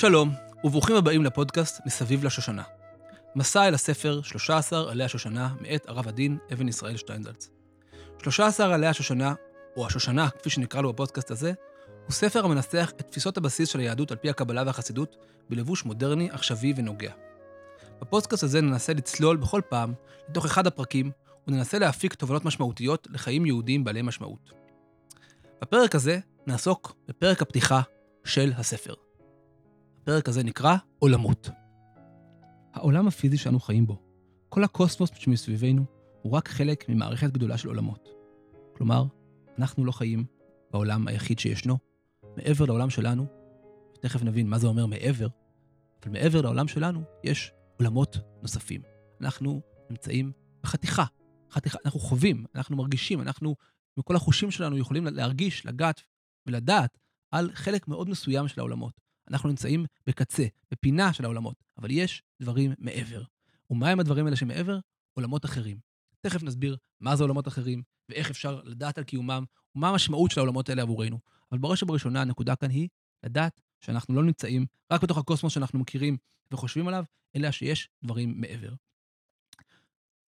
שלום, וברוכים הבאים לפודקאסט מסביב לשושנה. מסע אל הספר 13 עלי השושנה מאת הרב הדין אבן ישראל שטיינזלץ. 13 עלי השושנה, או השושנה, כפי שנקרא לו בפודקאסט הזה, הוא ספר המנסח את תפיסות הבסיס של היהדות על פי הקבלה והחסידות בלבוש מודרני, עכשווי ונוגע. בפודקאסט הזה ננסה לצלול בכל פעם לתוך אחד הפרקים וננסה להפיק תובנות משמעותיות לחיים יהודיים בעלי משמעות. בפרק הזה נעסוק בפרק הפתיחה של הספר. הפרק הזה נקרא עולמות. העולם הפיזי שאנו חיים בו, כל הקוסמוס שמסביבנו, הוא רק חלק ממערכת גדולה של עולמות. כלומר, אנחנו לא חיים בעולם היחיד שישנו. מעבר לעולם שלנו, תכף נבין מה זה אומר מעבר, אבל מעבר לעולם שלנו יש עולמות נוספים. אנחנו נמצאים בחתיכה, חתיכה, אנחנו חווים, אנחנו מרגישים, אנחנו, מכל החושים שלנו יכולים להרגיש, לגעת ולדעת על חלק מאוד מסוים של העולמות. אנחנו נמצאים בקצה, בפינה של העולמות, אבל יש דברים מעבר. ומהם הדברים האלה שמעבר? עולמות אחרים. תכף נסביר מה זה עולמות אחרים, ואיך אפשר לדעת על קיומם, ומה המשמעות של העולמות האלה עבורנו. אבל בראש ובראשונה, הנקודה כאן היא לדעת שאנחנו לא נמצאים רק בתוך הקוסמוס שאנחנו מכירים וחושבים עליו, אלא שיש דברים מעבר.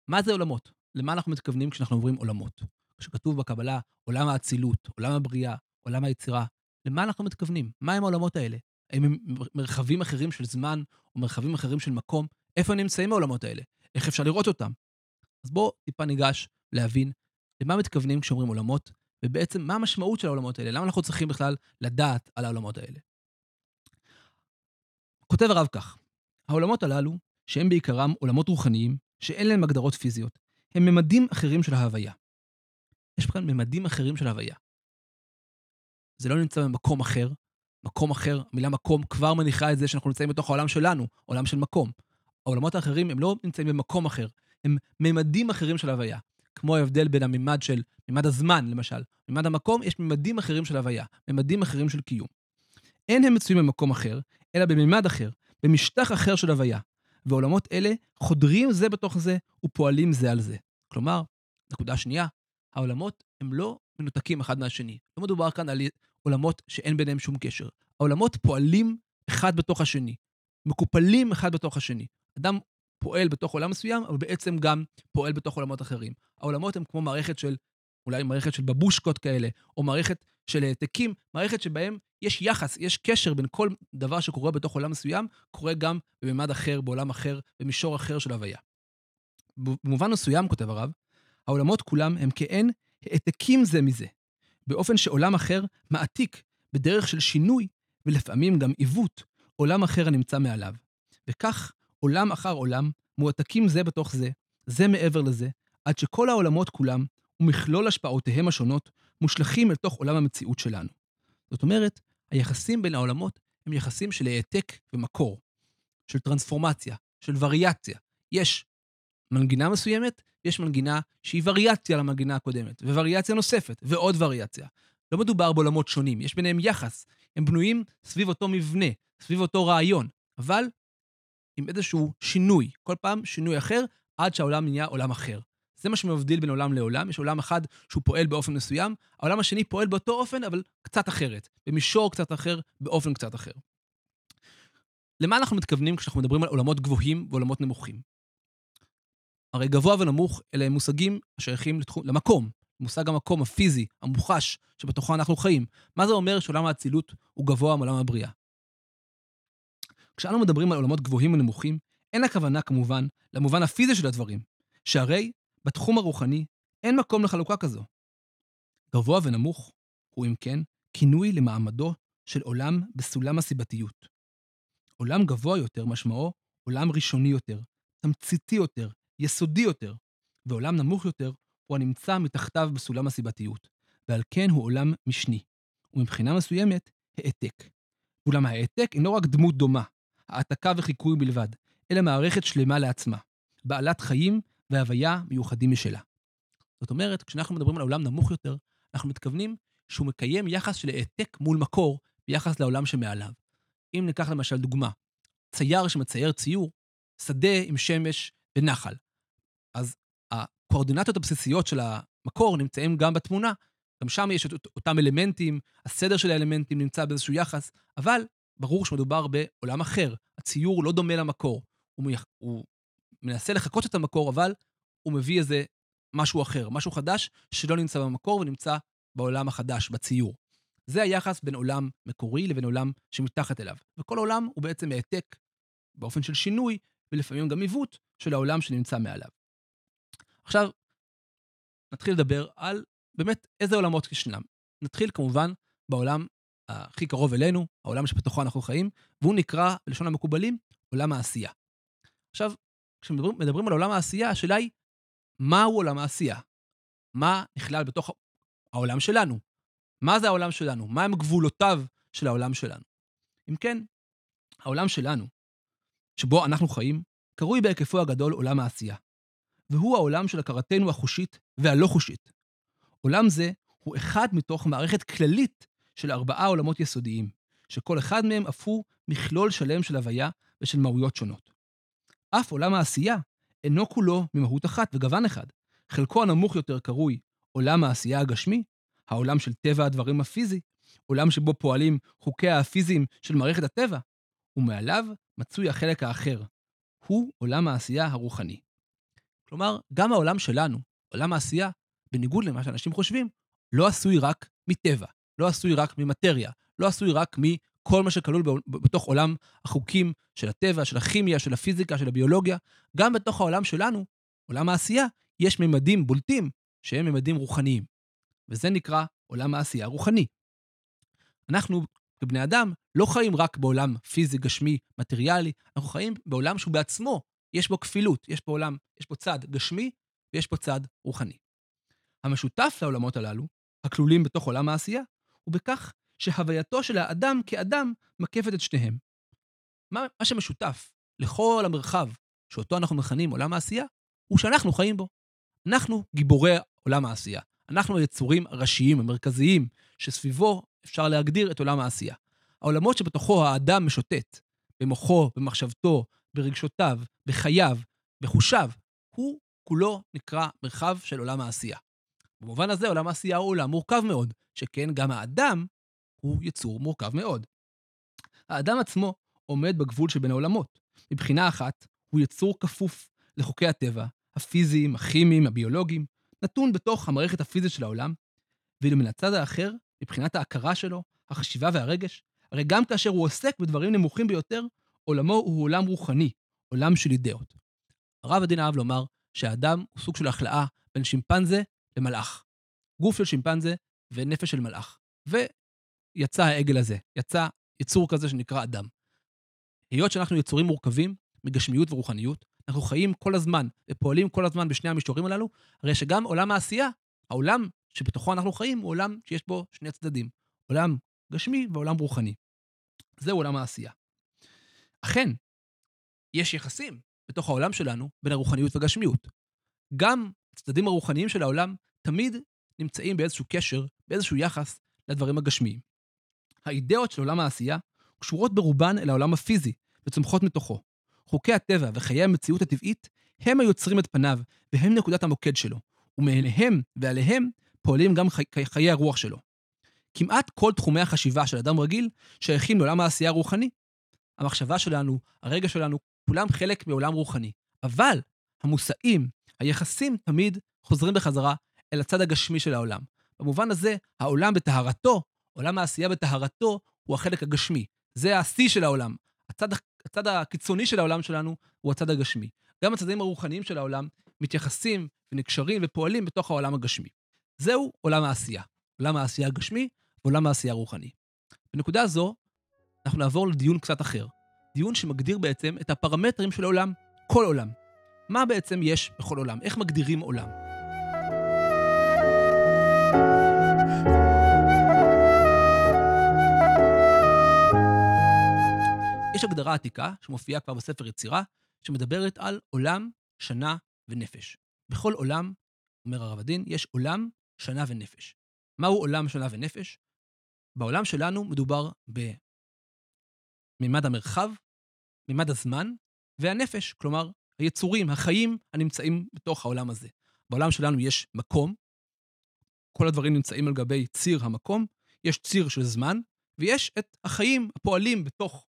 מה זה עולמות? למה אנחנו מתכוונים כשאנחנו אומרים עולמות? כשכתוב בקבלה עולם האצילות, עולם הבריאה, עולם היצירה, למה אנחנו מתכוונים? מה הם העולמות האלה? האם מרחבים אחרים של זמן או מרחבים אחרים של מקום? איפה נמצאים העולמות האלה? איך אפשר לראות אותם? אז בואו טיפה ניגש להבין למה מתכוונים כשאומרים עולמות, ובעצם מה המשמעות של העולמות האלה? למה אנחנו צריכים בכלל לדעת על העולמות האלה? כותב הרב כך, העולמות הללו, שהם בעיקרם עולמות רוחניים, שאין להם הגדרות פיזיות, הם ממדים אחרים של ההוויה. יש כאן ממדים אחרים של ההוויה. זה לא נמצא במקום אחר, מקום אחר, המילה מקום כבר מניחה את זה שאנחנו נמצאים בתוך העולם שלנו, עולם של מקום. העולמות האחרים הם לא נמצאים במקום אחר, הם ממדים אחרים של הוויה. כמו ההבדל בין הממד של, ממד הזמן למשל, ממד המקום, יש ממדים אחרים של הוויה, ממדים אחרים של קיום. אין הם מצויים במקום אחר, אלא בממד אחר, במשטח אחר של הוויה. ועולמות אלה חודרים זה בתוך זה ופועלים זה על זה. כלומר, נקודה שנייה, העולמות הם לא מנותקים אחד מהשני. לא מדובר כאן על עולמות שאין ביניהם שום קשר. העולמות פועלים אחד בתוך השני, מקופלים אחד בתוך השני. אדם פועל בתוך עולם מסוים, אבל בעצם גם פועל בתוך עולמות אחרים. העולמות הם כמו מערכת של, אולי מערכת של בבושקות כאלה, או מערכת של העתקים, מערכת שבהם יש יחס, יש קשר בין כל דבר שקורה בתוך עולם מסוים, קורה גם בממד אחר, בעולם אחר, במישור אחר של הוויה. במובן מסוים, כותב הרב, העולמות כולם הם כעין העתקים זה מזה, באופן שעולם אחר מעתיק בדרך של שינוי, ולפעמים גם עיוות, עולם אחר הנמצא מעליו. וכך, עולם אחר עולם, מועתקים זה בתוך זה, זה מעבר לזה, עד שכל העולמות כולם, ומכלול השפעותיהם השונות, מושלכים אל תוך עולם המציאות שלנו. זאת אומרת, היחסים בין העולמות הם יחסים של העתק ומקור, של טרנספורמציה, של וריאציה. יש מנגינה מסוימת, יש מנגינה שהיא וריאציה למנגינה הקודמת, ווריאציה נוספת, ועוד וריאציה. לא מדובר בעולמות שונים, יש ביניהם יחס. הם בנויים סביב אותו מבנה, סביב אותו רעיון, אבל עם איזשהו שינוי, כל פעם שינוי אחר, עד שהעולם נהיה עולם אחר. זה מה שמבדיל בין עולם לעולם. יש עולם אחד שהוא פועל באופן מסוים, העולם השני פועל באותו אופן, אבל קצת אחרת, במישור קצת אחר, באופן קצת אחר. למה אנחנו מתכוונים כשאנחנו מדברים על עולמות גבוהים ועולמות נמוכים? הרי גבוה ונמוך אלה הם מושגים השייכים למקום, מושג המקום הפיזי, המוחש, שבתוכו אנחנו חיים. מה זה אומר שעולם האצילות הוא גבוה מעולם הבריאה? כשאנו מדברים על עולמות גבוהים ונמוכים, אין הכוונה כמובן למובן הפיזי של הדברים, שהרי בתחום הרוחני אין מקום לחלוקה כזו. גבוה ונמוך הוא אם כן כינוי למעמדו של עולם בסולם הסיבתיות. עולם גבוה יותר משמעו עולם ראשוני יותר, תמציתי יותר, יסודי יותר, ועולם נמוך יותר הוא הנמצא מתחתיו בסולם הסיבתיות, ועל כן הוא עולם משני, ומבחינה מסוימת, העתק. אולם העתק אינו רק דמות דומה, העתקה וחיקוי בלבד, אלא מערכת שלמה לעצמה, בעלת חיים והוויה מיוחדים משלה. זאת אומרת, כשאנחנו מדברים על עולם נמוך יותר, אנחנו מתכוונים שהוא מקיים יחס של העתק מול מקור ביחס לעולם שמעליו. אם ניקח למשל דוגמה, צייר שמצייר ציור, שדה עם שמש ונחל. אז הקואורדינטות הבסיסיות של המקור נמצאים גם בתמונה, גם שם יש את אותם אלמנטים, הסדר של האלמנטים נמצא באיזשהו יחס, אבל ברור שמדובר בעולם אחר. הציור לא דומה למקור. הוא, מייח... הוא מנסה לחקות את המקור, אבל הוא מביא איזה משהו אחר, משהו חדש שלא נמצא במקור ונמצא בעולם החדש, בציור. זה היחס בין עולם מקורי לבין עולם שמתחת אליו. וכל עולם הוא בעצם העתק באופן של שינוי, ולפעמים גם עיוות, של העולם שנמצא מעליו. עכשיו, נתחיל לדבר על באמת איזה עולמות ישנם. נתחיל כמובן בעולם הכי קרוב אלינו, העולם שבתוכו אנחנו חיים, והוא נקרא, בלשון המקובלים, עולם העשייה. עכשיו, כשמדברים על עולם העשייה, השאלה היא, מהו עולם העשייה? מה נכלל בתוך העולם שלנו? מה זה העולם שלנו? מהם גבולותיו של העולם שלנו? אם כן, העולם שלנו, שבו אנחנו חיים, קרוי בהיקפו הגדול עולם העשייה. והוא העולם של הכרתנו החושית והלא חושית. עולם זה הוא אחד מתוך מערכת כללית של ארבעה עולמות יסודיים, שכל אחד מהם אף הוא מכלול שלם של הוויה ושל מהויות שונות. אף עולם העשייה אינו כולו ממהות אחת וגוון אחד. חלקו הנמוך יותר קרוי עולם העשייה הגשמי, העולם של טבע הדברים הפיזי, עולם שבו פועלים חוקיה הפיזיים של מערכת הטבע, ומעליו מצוי החלק האחר, הוא עולם העשייה הרוחני. כלומר, גם העולם שלנו, עולם העשייה, בניגוד למה שאנשים חושבים, לא עשוי רק מטבע, לא עשוי רק ממטריה, לא עשוי רק מכל מה שכלול בתוך עולם החוקים של הטבע, של הכימיה, של הפיזיקה, של הביולוגיה. גם בתוך העולם שלנו, עולם העשייה, יש ממדים בולטים שהם ממדים רוחניים. וזה נקרא עולם העשייה הרוחני. אנחנו, כבני אדם, לא חיים רק בעולם פיזי, גשמי, מטריאלי, אנחנו חיים בעולם שהוא בעצמו, יש בו כפילות, יש פה עולם, יש פה צד גשמי ויש פה צד רוחני. המשותף לעולמות הללו, הכלולים בתוך עולם העשייה, הוא בכך שהווייתו של האדם כאדם מקפת את שניהם. מה, מה שמשותף לכל המרחב שאותו אנחנו מכנים עולם העשייה, הוא שאנחנו חיים בו. אנחנו גיבורי עולם העשייה. אנחנו היצורים הראשיים, המרכזיים, שסביבו אפשר להגדיר את עולם העשייה. העולמות שבתוכו האדם משוטט, במוחו, במחשבתו, ברגשותיו, בחייו, בחושיו, הוא כולו נקרא מרחב של עולם העשייה. במובן הזה עולם העשייה הוא עולם מורכב מאוד, שכן גם האדם הוא יצור מורכב מאוד. האדם עצמו עומד בגבול שבין העולמות. מבחינה אחת, הוא יצור כפוף לחוקי הטבע, הפיזיים, הכימיים, הביולוגיים, נתון בתוך המערכת הפיזית של העולם, ואילו מן הצד האחר, מבחינת ההכרה שלו, החשיבה והרגש, הרי גם כאשר הוא עוסק בדברים נמוכים ביותר, עולמו הוא עולם רוחני, עולם של אידאות. הרב הדין אהב לומר שהאדם הוא סוג של החלאה בין שימפנזה למלאך. גוף של שימפנזה ונפש של מלאך. ויצא העגל הזה, יצא יצור כזה שנקרא אדם. היות שאנחנו יצורים מורכבים מגשמיות ורוחניות, אנחנו חיים כל הזמן ופועלים כל הזמן בשני המישורים הללו, הרי שגם עולם העשייה, העולם שבתוכו אנחנו חיים, הוא עולם שיש בו שני צדדים. עולם גשמי ועולם רוחני. זהו עולם העשייה. אכן, יש יחסים בתוך העולם שלנו בין הרוחניות והגשמיות. גם הצדדים הרוחניים של העולם תמיד נמצאים באיזשהו קשר, באיזשהו יחס לדברים הגשמיים. האידאות של עולם העשייה קשורות ברובן אל העולם הפיזי וצומחות מתוכו. חוקי הטבע וחיי המציאות הטבעית הם היוצרים את פניו והם נקודת המוקד שלו, ומעליהם ועליהם פועלים גם חי... חיי הרוח שלו. כמעט כל תחומי החשיבה של אדם רגיל שייכים לעולם העשייה הרוחני. המחשבה שלנו, הרגע שלנו, כולם חלק מעולם רוחני. אבל המושאים, היחסים תמיד חוזרים בחזרה אל הצד הגשמי של העולם. במובן הזה, העולם בטהרתו, עולם העשייה בטהרתו, הוא החלק הגשמי. זה השיא של העולם. הצד, הצד הקיצוני של העולם שלנו הוא הצד הגשמי. גם הצדדים הרוחניים של העולם מתייחסים ונקשרים ופועלים בתוך העולם הגשמי. זהו עולם העשייה. עולם העשייה הגשמי ועולם העשייה הרוחני. בנקודה זו, אנחנו נעבור לדיון קצת אחר. דיון שמגדיר בעצם את הפרמטרים של עולם, כל עולם. מה בעצם יש בכל עולם? איך מגדירים עולם? יש הגדרה עתיקה שמופיעה כבר בספר יצירה, שמדברת על עולם, שנה ונפש. בכל עולם, אומר הרב הדין, יש עולם, שנה ונפש. מהו עולם, שנה ונפש? בעולם שלנו מדובר במימד המרחב, מימד הזמן והנפש, כלומר, היצורים, החיים הנמצאים בתוך העולם הזה. בעולם שלנו יש מקום, כל הדברים נמצאים על גבי ציר המקום, יש ציר של זמן, ויש את החיים הפועלים בתוך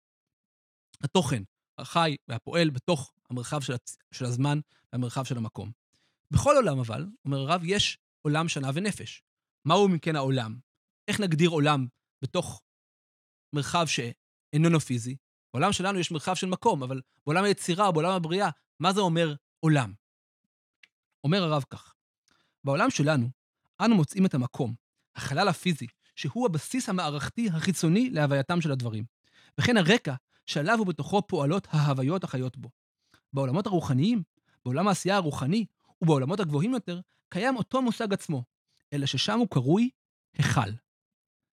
התוכן, החי והפועל בתוך המרחב של, הצ... של הזמן והמרחב של המקום. בכל עולם אבל, אומר הרב, יש עולם שנה ונפש. מהו אם כן העולם? איך נגדיר עולם בתוך מרחב שאיננו פיזי? בעולם שלנו יש מרחב של מקום, אבל בעולם היצירה, בעולם הבריאה, מה זה אומר עולם? אומר הרב כך, בעולם שלנו, אנו מוצאים את המקום, החלל הפיזי, שהוא הבסיס המערכתי החיצוני להווייתם של הדברים, וכן הרקע שעליו ובתוכו פועלות ההוויות החיות בו. בעולמות הרוחניים, בעולם העשייה הרוחני ובעולמות הגבוהים יותר, קיים אותו מושג עצמו, אלא ששם הוא קרוי היכל.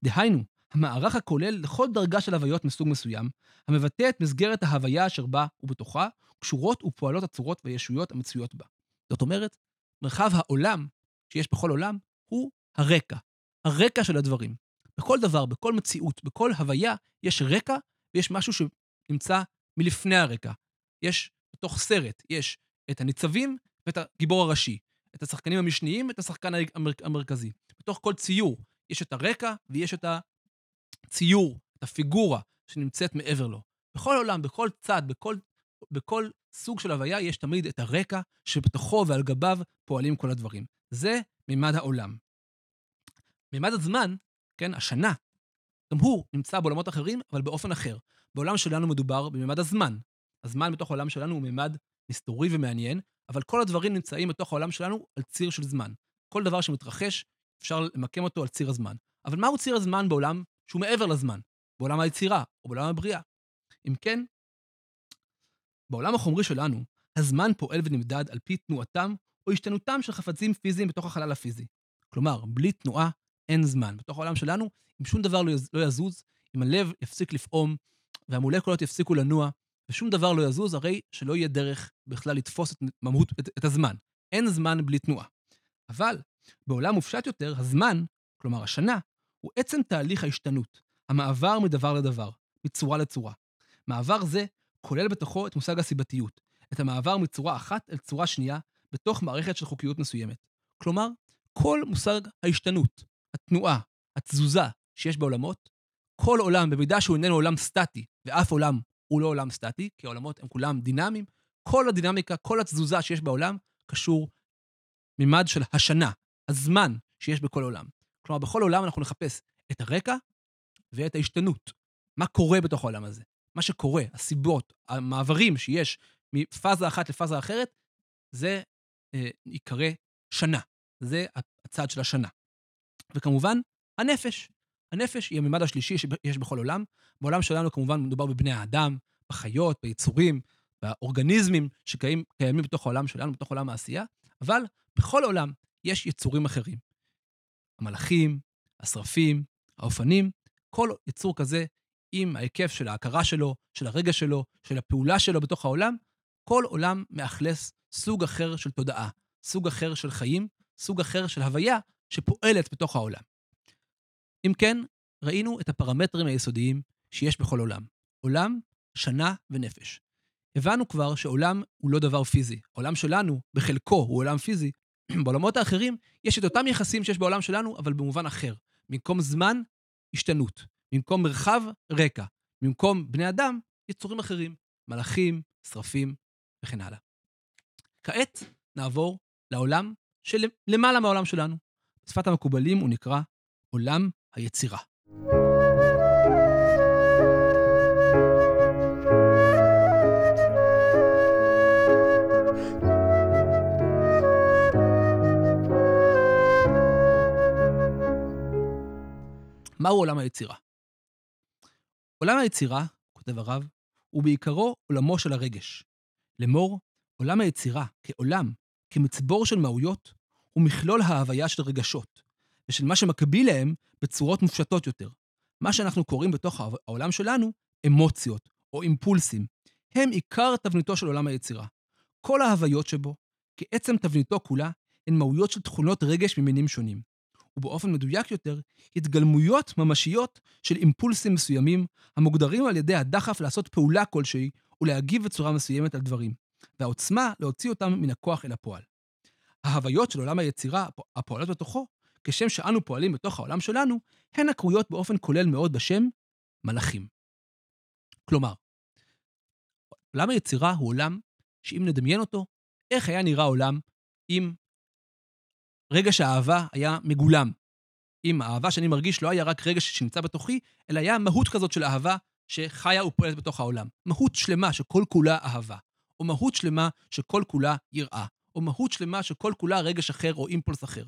דהיינו, המערך הכולל לכל דרגה של הוויות מסוג מסוים, המבטא את מסגרת ההוויה אשר בה ובתוכה קשורות ופועלות הצורות והישויות המצויות בה. זאת אומרת, מרחב העולם שיש בכל עולם הוא הרקע, הרקע של הדברים. בכל דבר, בכל מציאות, בכל הוויה, יש רקע ויש משהו שנמצא מלפני הרקע. יש בתוך סרט, יש את הניצבים ואת הגיבור הראשי, את השחקנים המשניים ואת השחקן המר... המרכזי. בתוך כל ציור יש את הרקע ויש את הציור, את הפיגורה שנמצאת מעבר לו. בכל עולם, בכל צד, בכל, בכל סוג של הוויה, יש תמיד את הרקע שבתוכו ועל גביו פועלים כל הדברים. זה מימד העולם. מימד הזמן, כן, השנה, גם הוא נמצא בעולמות אחרים, אבל באופן אחר. בעולם שלנו מדובר במימד הזמן. הזמן בתוך העולם שלנו הוא מימד מסתורי ומעניין, אבל כל הדברים נמצאים בתוך העולם שלנו על ציר של זמן. כל דבר שמתרחש, אפשר למקם אותו על ציר הזמן. אבל מהו ציר הזמן בעולם שהוא מעבר לזמן? בעולם היצירה או בעולם הבריאה? אם כן, בעולם החומרי שלנו, הזמן פועל ונמדד על פי תנועתם או השתנותם של חפצים פיזיים בתוך החלל הפיזי. כלומר, בלי תנועה אין זמן. בתוך העולם שלנו, אם שום דבר לא, לא יזוז, אם הלב יפסיק לפעום והמולקולות יפסיקו לנוע, ושום דבר לא יזוז, הרי שלא יהיה דרך בכלל לתפוס את, ממות, את, את הזמן. אין זמן בלי תנועה. אבל בעולם מופשט יותר, הזמן, כלומר השנה, הוא עצם תהליך ההשתנות, המעבר מדבר לדבר, מצורה לצורה. מעבר זה כולל בתוכו את מושג הסיבתיות, את המעבר מצורה אחת אל צורה שנייה בתוך מערכת של חוקיות מסוימת. כלומר, כל מושג ההשתנות, התנועה, התזוזה שיש בעולמות, כל עולם, במידה שהוא איננו עולם סטטי, ואף עולם הוא לא עולם סטטי, כי העולמות הם כולם דינמיים, כל הדינמיקה, כל התזוזה שיש בעולם, קשור מימד של השנה, הזמן שיש בכל עולם. כלומר, בכל עולם אנחנו נחפש את הרקע ואת ההשתנות. מה קורה בתוך העולם הזה? מה שקורה, הסיבות, המעברים שיש מפאזה אחת לפאזה אחרת, זה אה, ייקרא שנה. זה הצד של השנה. וכמובן, הנפש. הנפש היא הממד השלישי שיש בכל עולם. בעולם שלנו כמובן מדובר בבני האדם, בחיות, ביצורים, באורגניזמים שקיימים בתוך העולם שלנו, בתוך עולם העשייה, אבל בכל עולם יש יצורים אחרים. המלאכים, השרפים, האופנים, כל יצור כזה עם ההיקף של ההכרה שלו, של הרגע שלו, של הפעולה שלו בתוך העולם, כל עולם מאכלס סוג אחר של תודעה, סוג אחר של חיים, סוג אחר של הוויה שפועלת בתוך העולם. אם כן, ראינו את הפרמטרים היסודיים שיש בכל עולם. עולם, שנה ונפש. הבנו כבר שעולם הוא לא דבר פיזי. העולם שלנו, בחלקו, הוא עולם פיזי. בעולמות האחרים יש את אותם יחסים שיש בעולם שלנו, אבל במובן אחר. במקום זמן, השתנות. במקום מרחב, רקע. במקום בני אדם, יצורים אחרים. מלאכים, שרפים וכן הלאה. כעת נעבור לעולם שלמעלה מהעולם שלנו. בשפת המקובלים הוא נקרא עולם היצירה. מהו עולם היצירה? עולם היצירה, כותב הרב, הוא בעיקרו עולמו של הרגש. לאמור, עולם היצירה כעולם, כמצבור של מהויות, הוא מכלול ההוויה של רגשות, ושל מה שמקביל להם בצורות מופשטות יותר. מה שאנחנו קוראים בתוך העולם שלנו אמוציות או אימפולסים. הם עיקר תבניתו של עולם היצירה. כל ההוויות שבו, כעצם תבניתו כולה, הן מהויות של תכונות רגש ממינים שונים. ובאופן מדויק יותר, התגלמויות ממשיות של אימפולסים מסוימים, המוגדרים על ידי הדחף לעשות פעולה כלשהי ולהגיב בצורה מסוימת על דברים, והעוצמה להוציא אותם מן הכוח אל הפועל. ההוויות של עולם היצירה הפועלות בתוכו, כשם שאנו פועלים בתוך העולם שלנו, הן הקרויות באופן כולל מאוד בשם מלאכים. כלומר, עולם היצירה הוא עולם שאם נדמיין אותו, איך היה נראה העולם אם רגש האהבה היה מגולם. אם האהבה שאני מרגיש לא היה רק רגש שנמצא בתוכי, אלא היה מהות כזאת של אהבה שחיה ופועלת בתוך העולם. מהות שלמה שכל כולה אהבה. או מהות שלמה שכל כולה יראה. או מהות שלמה שכל כולה רגש אחר או אימפולס אחר.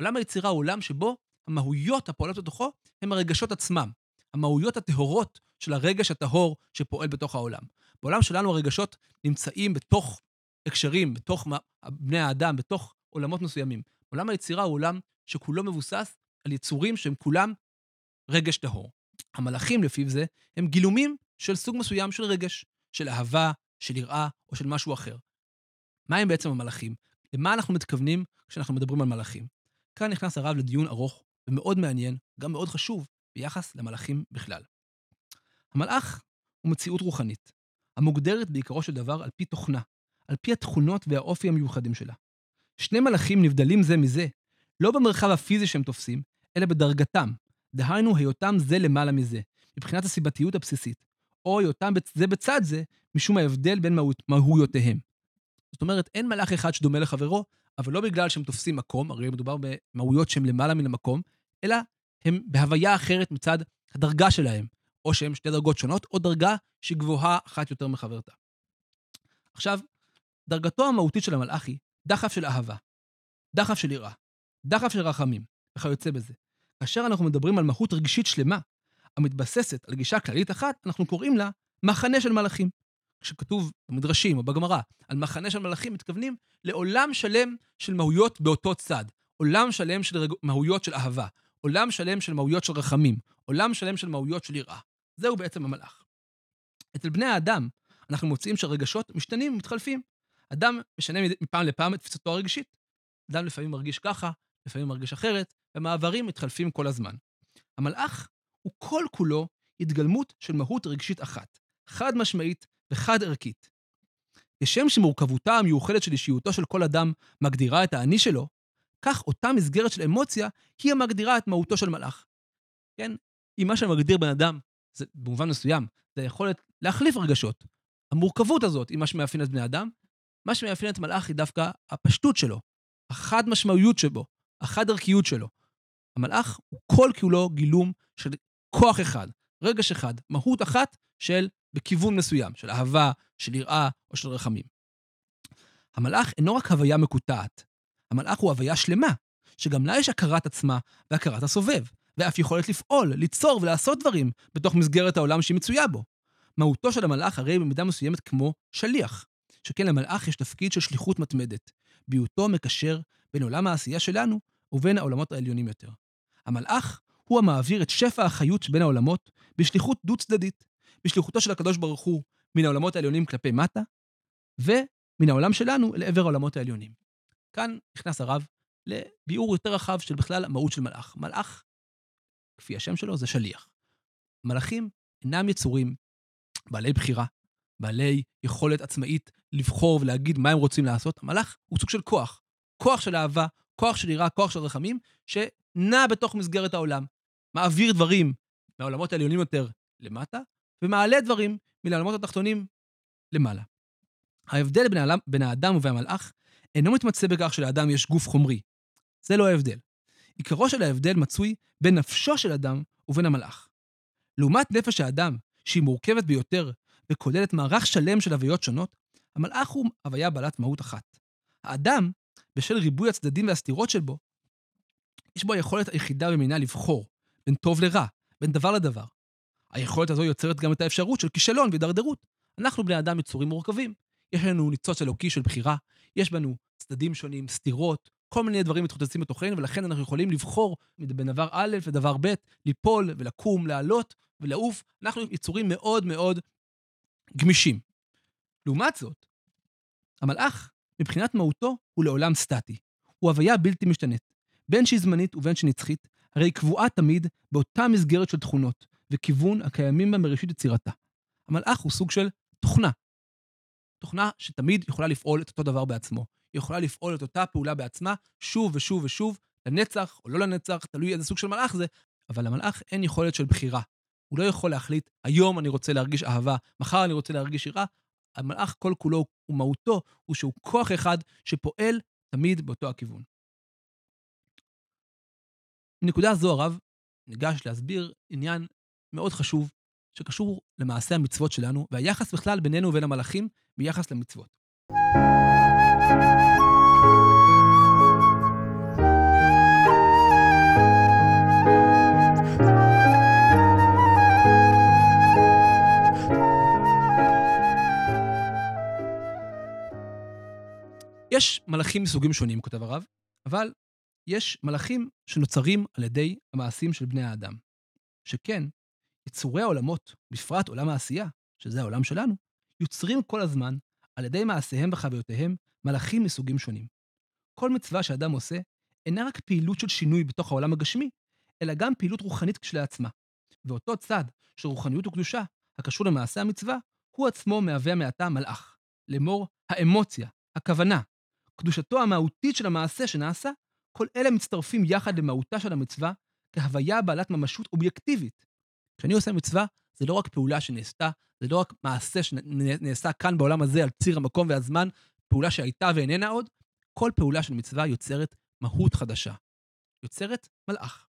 עולם היצירה הוא עולם שבו המהויות הפועלות בתוכו הם הרגשות עצמם. המהויות הטהורות של הרגש הטהור שפועל בתוך העולם. בעולם שלנו הרגשות נמצאים בתוך הקשרים, בתוך בני האדם, בתוך עולמות מסוימים. עולם היצירה הוא עולם שכולו מבוסס על יצורים שהם כולם רגש טהור. המלאכים, לפיו זה, הם גילומים של סוג מסוים של רגש, של אהבה, של יראה או של משהו אחר. מה הם בעצם המלאכים? למה אנחנו מתכוונים כשאנחנו מדברים על מלאכים? כאן נכנס הרב לדיון ארוך ומאוד מעניין, גם מאוד חשוב, ביחס למלאכים בכלל. המלאך הוא מציאות רוחנית, המוגדרת בעיקרו של דבר על פי תוכנה, על פי התכונות והאופי המיוחדים שלה. שני מלאכים נבדלים זה מזה, לא במרחב הפיזי שהם תופסים, אלא בדרגתם, דהיינו היותם זה למעלה מזה, מבחינת הסיבתיות הבסיסית, או היותם זה בצד זה, משום ההבדל בין מהות, מהויותיהם. זאת אומרת, אין מלאך אחד שדומה לחברו, אבל לא בגלל שהם תופסים מקום, הרי מדובר במהויות שהן למעלה מן המקום, אלא הם בהוויה אחרת מצד הדרגה שלהם, או שהם שתי דרגות שונות, או דרגה שהיא גבוהה אחת יותר מחברתה. עכשיו, דרגתו המהותית של המלאך היא דחף של אהבה, דחף של יראה, דחף של רחמים, וכיוצא בזה. כאשר אנחנו מדברים על מהות רגשית שלמה, המתבססת על גישה כללית אחת, אנחנו קוראים לה מחנה של מלאכים. כשכתוב במדרשים או בגמרא על מחנה של מלאכים, מתכוונים לעולם שלם של מהויות באותו צד. עולם שלם של רג... מהויות של אהבה, עולם שלם של מהויות של רחמים, עולם שלם של מהויות של יראה. זהו בעצם המלאך. אצל בני האדם, אנחנו מוצאים שהרגשות משתנים ומתחלפים. אדם משנה מפעם לפעם את תפיסתו הרגשית. אדם לפעמים מרגיש ככה, לפעמים מרגיש אחרת, ומעברים מתחלפים כל הזמן. המלאך הוא כל-כולו התגלמות של מהות רגשית אחת, חד משמעית וחד ערכית. כשם שמורכבותה המיוחדת של אישיותו של כל אדם מגדירה את האני שלו, כך אותה מסגרת של אמוציה היא המגדירה את מהותו של מלאך. כן? אם מה שמגדיר בן אדם, זה במובן מסוים, זה היכולת להחליף רגשות. המורכבות הזאת היא מה שמאפיין את בני אדם, מה שמאפיין את מלאך היא דווקא הפשטות שלו, החד משמעויות שבו, החד ערכיות שלו. המלאך הוא כל כולו גילום של כוח אחד, רגש אחד, מהות אחת של בכיוון מסוים, של אהבה, של יראה או של רחמים. המלאך אינו רק הוויה מקוטעת, המלאך הוא הוויה שלמה, שגם לה יש הכרת עצמה והכרת הסובב, ואף יכולת לפעול, ליצור ולעשות דברים בתוך מסגרת העולם שהיא מצויה בו. מהותו של המלאך הרי במידה מסוימת כמו שליח, שכן למלאך יש תפקיד של שליחות מתמדת, בהיותו מקשר בין עולם העשייה שלנו ובין העולמות העליונים יותר. המלאך הוא המעביר את שפע החיות שבין העולמות בשליחות דו-צדדית, בשליחותו של הקדוש ברוך הוא מן העולמות העליונים כלפי מטה, ומן העולם שלנו לעבר העולמות העליונים. כאן נכנס הרב לביאור יותר רחב של בכלל המהות של מלאך. מלאך, כפי השם שלו, זה שליח. מלאכים אינם יצורים בעלי בחירה, בעלי יכולת עצמאית לבחור ולהגיד מה הם רוצים לעשות. המלאך הוא סוג של כוח. כוח של אהבה, כוח של יראה, כוח של רחמים, שנע בתוך מסגרת העולם. מעביר דברים מהעולמות העליונים יותר למטה, ומעלה דברים מן העולמות התחתונים למעלה. ההבדל בין, העלם, בין האדם ובין המלאך אינו מתמצא בכך שלאדם יש גוף חומרי. זה לא ההבדל. עיקרו של ההבדל מצוי בין נפשו של אדם ובין המלאך. לעומת נפש האדם, שהיא מורכבת ביותר וכוללת מערך שלם של הוויות שונות, המלאך הוא הוויה בעלת מהות אחת. האדם, בשל ריבוי הצדדים והסתירות שבו, יש בו היכולת היחידה במינה לבחור בין טוב לרע, בין דבר לדבר. היכולת הזו יוצרת גם את האפשרות של כישלון והידרדרות. אנחנו בני אדם יצורים מורכבים. יש לנו ניצוץ אלוקי של בחירה, יש בנו צדדים שונים, סתירות, כל מיני דברים מתחוצצים בתוכנו, ולכן אנחנו יכולים לבחור בין דבר א' לדבר ב', ליפול ולקום, לעלות ולעוף. אנחנו יצורים מאוד מאוד גמישים. לעומת זאת, המלאך, מבחינת מהותו, הוא לעולם סטטי. הוא הוויה בלתי משתנית. בין שהיא זמנית ובין שנצחית, הרי היא קבועה תמיד באותה מסגרת של תכונות וכיוון הקיימים בה מראשית יצירתה. המלאך הוא סוג של תוכנה. תוכנה שתמיד יכולה לפעול את אותו דבר בעצמו. היא יכולה לפעול את אותה פעולה בעצמה שוב ושוב ושוב, לנצח או לא לנצח, תלוי איזה סוג של מלאך זה, אבל למלאך אין יכולת של בחירה. הוא לא יכול להחליט, היום אני רוצה להרגיש אהבה, מחר אני רוצה להרגיש יראה. המלאך כל כולו ומהותו הוא שהוא כוח אחד שפועל תמיד באותו הכיוון. מנקודה זו הרב ניגש להסביר עניין מאוד חשוב שקשור למעשה המצוות שלנו, והיחס בכלל בינינו ובין המלאכים ביחס למצוות. יש מלאכים מסוגים שונים, כותב הרב, אבל יש מלאכים שנוצרים על ידי המעשים של בני האדם. שכן, יצורי העולמות, בפרט עולם העשייה, שזה העולם שלנו, יוצרים כל הזמן, על ידי מעשיהם וחוויותיהם, מלאכים מסוגים שונים. כל מצווה שאדם עושה אינה רק פעילות של שינוי בתוך העולם הגשמי, אלא גם פעילות רוחנית כשלעצמה. ואותו צד של רוחניות וקדושה, הקשור למעשה המצווה, הוא עצמו מהווה מעתה מלאך. לאמור, האמוציה, הכוונה, קדושתו המהותית של המעשה שנעשה, כל אלה מצטרפים יחד למהותה של המצווה כהוויה בעלת ממשות אובייקטיבית. כשאני עושה מצווה, זה לא רק פעולה שנעשתה, זה לא רק מעשה שנעשה כאן בעולם הזה על ציר המקום והזמן, פעולה שהייתה ואיננה עוד, כל פעולה של מצווה יוצרת מהות חדשה. יוצרת מלאך.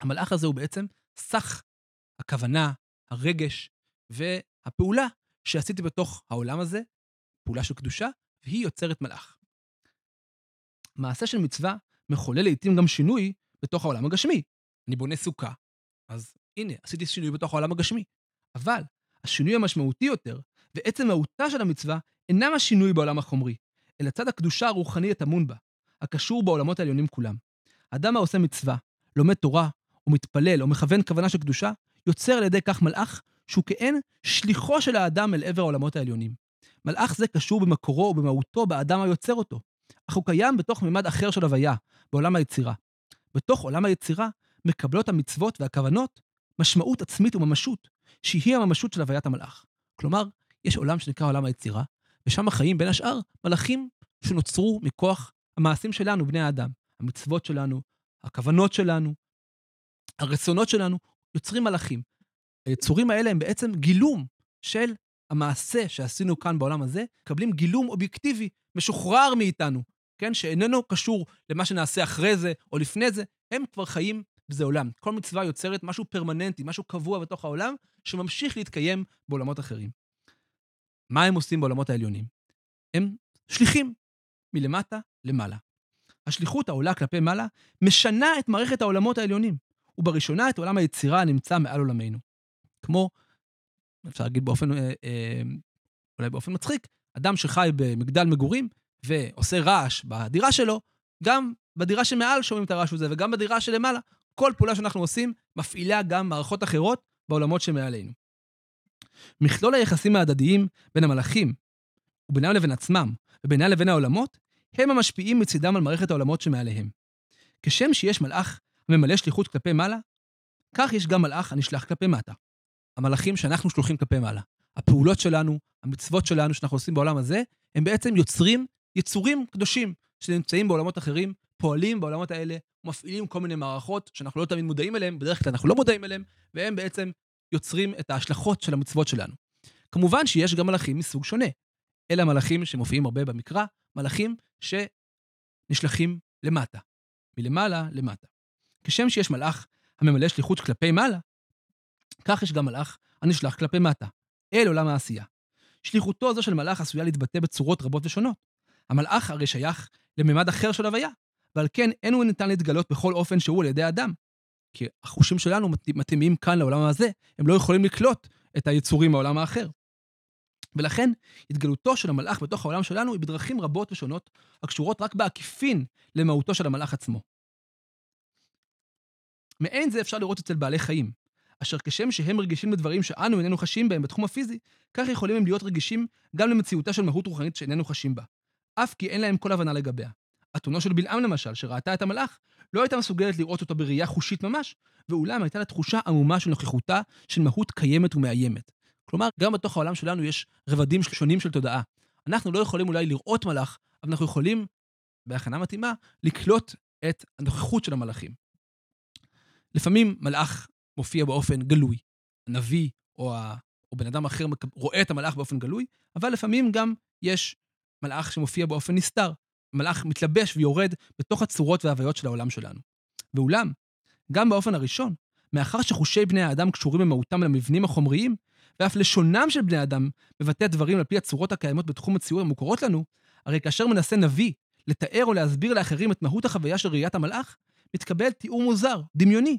המלאך הזה הוא בעצם סך הכוונה, הרגש והפעולה שעשיתי בתוך העולם הזה, פעולה של קדושה, והיא יוצרת מלאך. מעשה של מצווה מחולל לעיתים גם שינוי בתוך העולם הגשמי. אני בונה סוכה, אז הנה, עשיתי שינוי בתוך העולם הגשמי. אבל השינוי המשמעותי יותר, ועצם מהותה של המצווה, אינם השינוי בעולם החומרי, אלא צד הקדושה הרוחני הטמון בה, הקשור בעולמות העליונים כולם. אדם העושה מצווה, לומד תורה, או מתפלל, או מכוון כוונה של קדושה, יוצר על ידי כך מלאך שהוא כעין שליחו של האדם אל עבר העולמות העליונים. מלאך זה קשור במקורו ובמהותו באדם היוצר אותו, אך הוא קיים בתוך מימד אחר של הוויה, בעולם היצירה. בתוך עולם היצירה מקבלות המצוות והכוונות משמעות עצמית וממשות, שהיא הממשות של הוויית המלאך. כלומר, יש עולם שנקרא עולם היצירה, ושם חיים בין השאר מלאכים שנוצרו מכוח המעשים שלנו, בני האדם. המצוות שלנו, הכוונות שלנו, הרצונות שלנו, יוצרים מלאכים. היצורים האלה הם בעצם גילום של המעשה שעשינו כאן בעולם הזה, מקבלים גילום אובייקטיבי, משוחרר מאיתנו, כן? שאיננו קשור למה שנעשה אחרי זה או לפני זה, הם כבר חיים בזה עולם. כל מצווה יוצרת משהו פרמננטי, משהו קבוע בתוך העולם, שממשיך להתקיים בעולמות אחרים. מה הם עושים בעולמות העליונים? הם שליחים מלמטה למעלה. השליחות העולה כלפי מעלה משנה את מערכת העולמות העליונים, ובראשונה את עולם היצירה הנמצא מעל עולמנו. כמו, אפשר להגיד באופן, אה, אה, אולי באופן מצחיק, אדם שחי במגדל מגורים ועושה רעש בדירה שלו, גם בדירה שמעל שומעים את הרעש הזה, וגם בדירה שלמעלה. כל פעולה שאנחנו עושים מפעילה גם מערכות אחרות בעולמות שמעלינו. מכלול היחסים ההדדיים בין המלאכים, ובינם לבין עצמם, ובינם לבין העולמות, הם המשפיעים מצידם על מערכת העולמות שמעליהם. כשם שיש מלאך הממלא שליחות כלפי מעלה, כך יש גם מלאך הנשלח כלפי מטה. המלאכים שאנחנו שלוחים כלפי מעלה. הפעולות שלנו, המצוות שלנו שאנחנו עושים בעולם הזה, הם בעצם יוצרים יצורים קדושים שנמצאים בעולמות אחרים, פועלים בעולמות האלה, מפעילים כל מיני מערכות שאנחנו לא תמיד מודעים אליהן, בדרך כלל אנחנו לא מודעים אליהן, והם בעצם יוצרים את ההשלכות של המצוות שלנו. כמובן שיש גם מלאכים מסוג שונה. אלה המלאכים שמופיעים הרבה במקרא, מלאכים שנשלחים למטה, מלמעלה למטה. כשם שיש מלאך הממלא שליחות כלפי מעלה, כך יש גם מלאך הנשלח כלפי מטה, אל עולם העשייה. שליחותו הזו של מלאך עשויה להתבטא בצורות רבות ושונות. המלאך הרי שייך לממד אחר של הוויה, ועל כן אין הוא ניתן להתגלות בכל אופן שהוא על ידי אדם. כי החושים שלנו מתאימים כאן לעולם הזה, הם לא יכולים לקלוט את היצורים מהעולם האחר. ולכן, התגלותו של המלאך בתוך העולם שלנו היא בדרכים רבות ושונות, הקשורות רק בעקיפין למהותו של המלאך עצמו. מעין זה אפשר לראות אצל בעלי חיים, אשר כשם שהם רגישים לדברים שאנו איננו חשים בהם בתחום הפיזי, כך יכולים הם להיות רגישים גם למציאותה של מהות רוחנית שאיננו חשים בה, אף כי אין להם כל הבנה לגביה. אתונו של בלעם למשל, שראתה את המלאך, לא הייתה מסוגלת לראות אותו בראייה חושית ממש, ואולם הייתה לה תחושה עמומה של נוכחותה של מהות קיימת ומאיימת. כלומר, גם בתוך העולם שלנו יש רבדים שונים של תודעה. אנחנו לא יכולים אולי לראות מלאך, אבל אנחנו יכולים, בהכנה מתאימה, לקלוט את הנוכחות של המלאכים. לפעמים מלאך מופיע באופן גלוי, הנביא או, ה, או בן אדם אחר רואה את המלאך באופן גלוי, אבל לפעמים גם יש מלאך שמופיע באופן נסתר. מלאך מתלבש ויורד בתוך הצורות וההוויות של העולם שלנו. ואולם, גם באופן הראשון, מאחר שחושי בני האדם קשורים במהותם למבנים החומריים, ואף לשונם של בני אדם מבטא דברים על פי הצורות הקיימות בתחום הציור המוכרות לנו, הרי כאשר מנסה נביא לתאר או להסביר לאחרים את מהות החוויה של ראיית המלאך, מתקבל תיאור מוזר, דמיוני.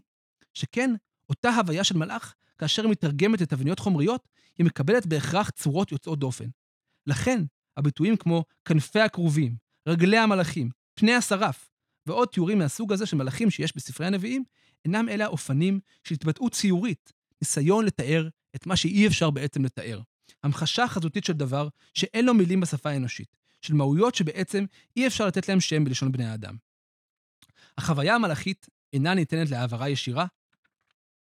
שכן, אותה הוויה של מלאך, כאשר היא מתרגמת לתבניות חומריות, היא מקבלת בהכרח צורות יוצאות דופן. לכן, הביטויים כמו כנפי הכרובים, רגלי המלאכים, פני השרף, ועוד תיאורים מהסוג הזה של מלאכים שיש בספרי הנביאים, אינם אלה האופנים של התבטאות ציורית, ניסיון לתאר את מה שאי אפשר בעצם לתאר. המחשה חזותית של דבר שאין לו מילים בשפה האנושית, של מהויות שבעצם אי אפשר לתת להם שם בלשון בני האדם. החוויה המלאכית אינה ניתנת להעברה ישירה,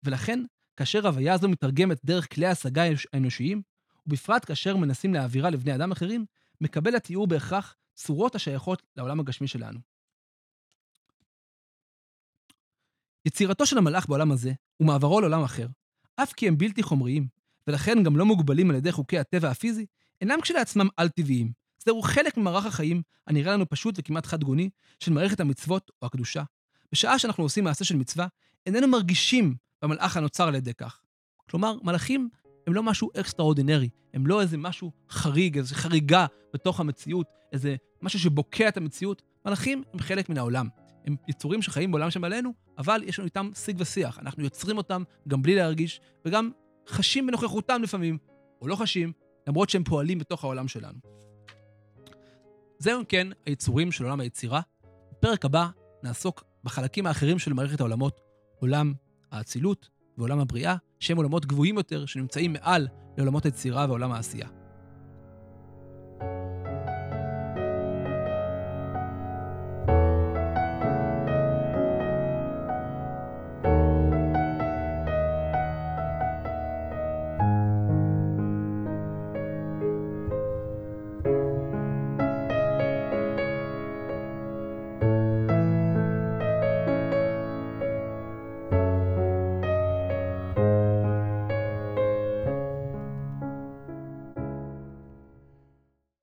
ולכן, כאשר הוויה הזו מתרגמת דרך כלי ההשגה האנושיים, ובפרט כאשר מנסים להעבירה לבני אדם אחרים, מקבל התיאור בהכרח צורות השייכות לעולם הגשמי שלנו. יצירתו של המלאך בעולם הזה, ומעברו לעולם אחר, אף כי הם בלתי חומריים, ולכן גם לא מוגבלים על ידי חוקי הטבע הפיזי, אינם כשלעצמם על-טבעיים. זהו חלק ממערך החיים, הנראה לנו פשוט וכמעט חד-גוני, של מערכת המצוות או הקדושה. בשעה שאנחנו עושים מעשה של מצווה, איננו מרגישים במלאך הנוצר על ידי כך. כלומר, מלאכים הם לא משהו אקסטראורדינרי, הם לא איזה משהו חריג, איזו חריגה בתוך המציאות, איזה משהו שבוקע את המציאות. מלאכים הם חלק מן העולם. הם יצורים שחיים בעולם שמעלינו, אבל יש לנו איתם שיג ושיח. אנחנו יוצרים אותם גם בלי להרגיש, וגם חשים בנוכחותם לפעמים, או לא חשים, למרות שהם פועלים בתוך העולם שלנו. זהו כן היצורים של עולם היצירה. בפרק הבא נעסוק בחלקים האחרים של מערכת העולמות, עולם האצילות ועולם הבריאה, שהם עולמות גבוהים יותר שנמצאים מעל לעולמות היצירה ועולם העשייה.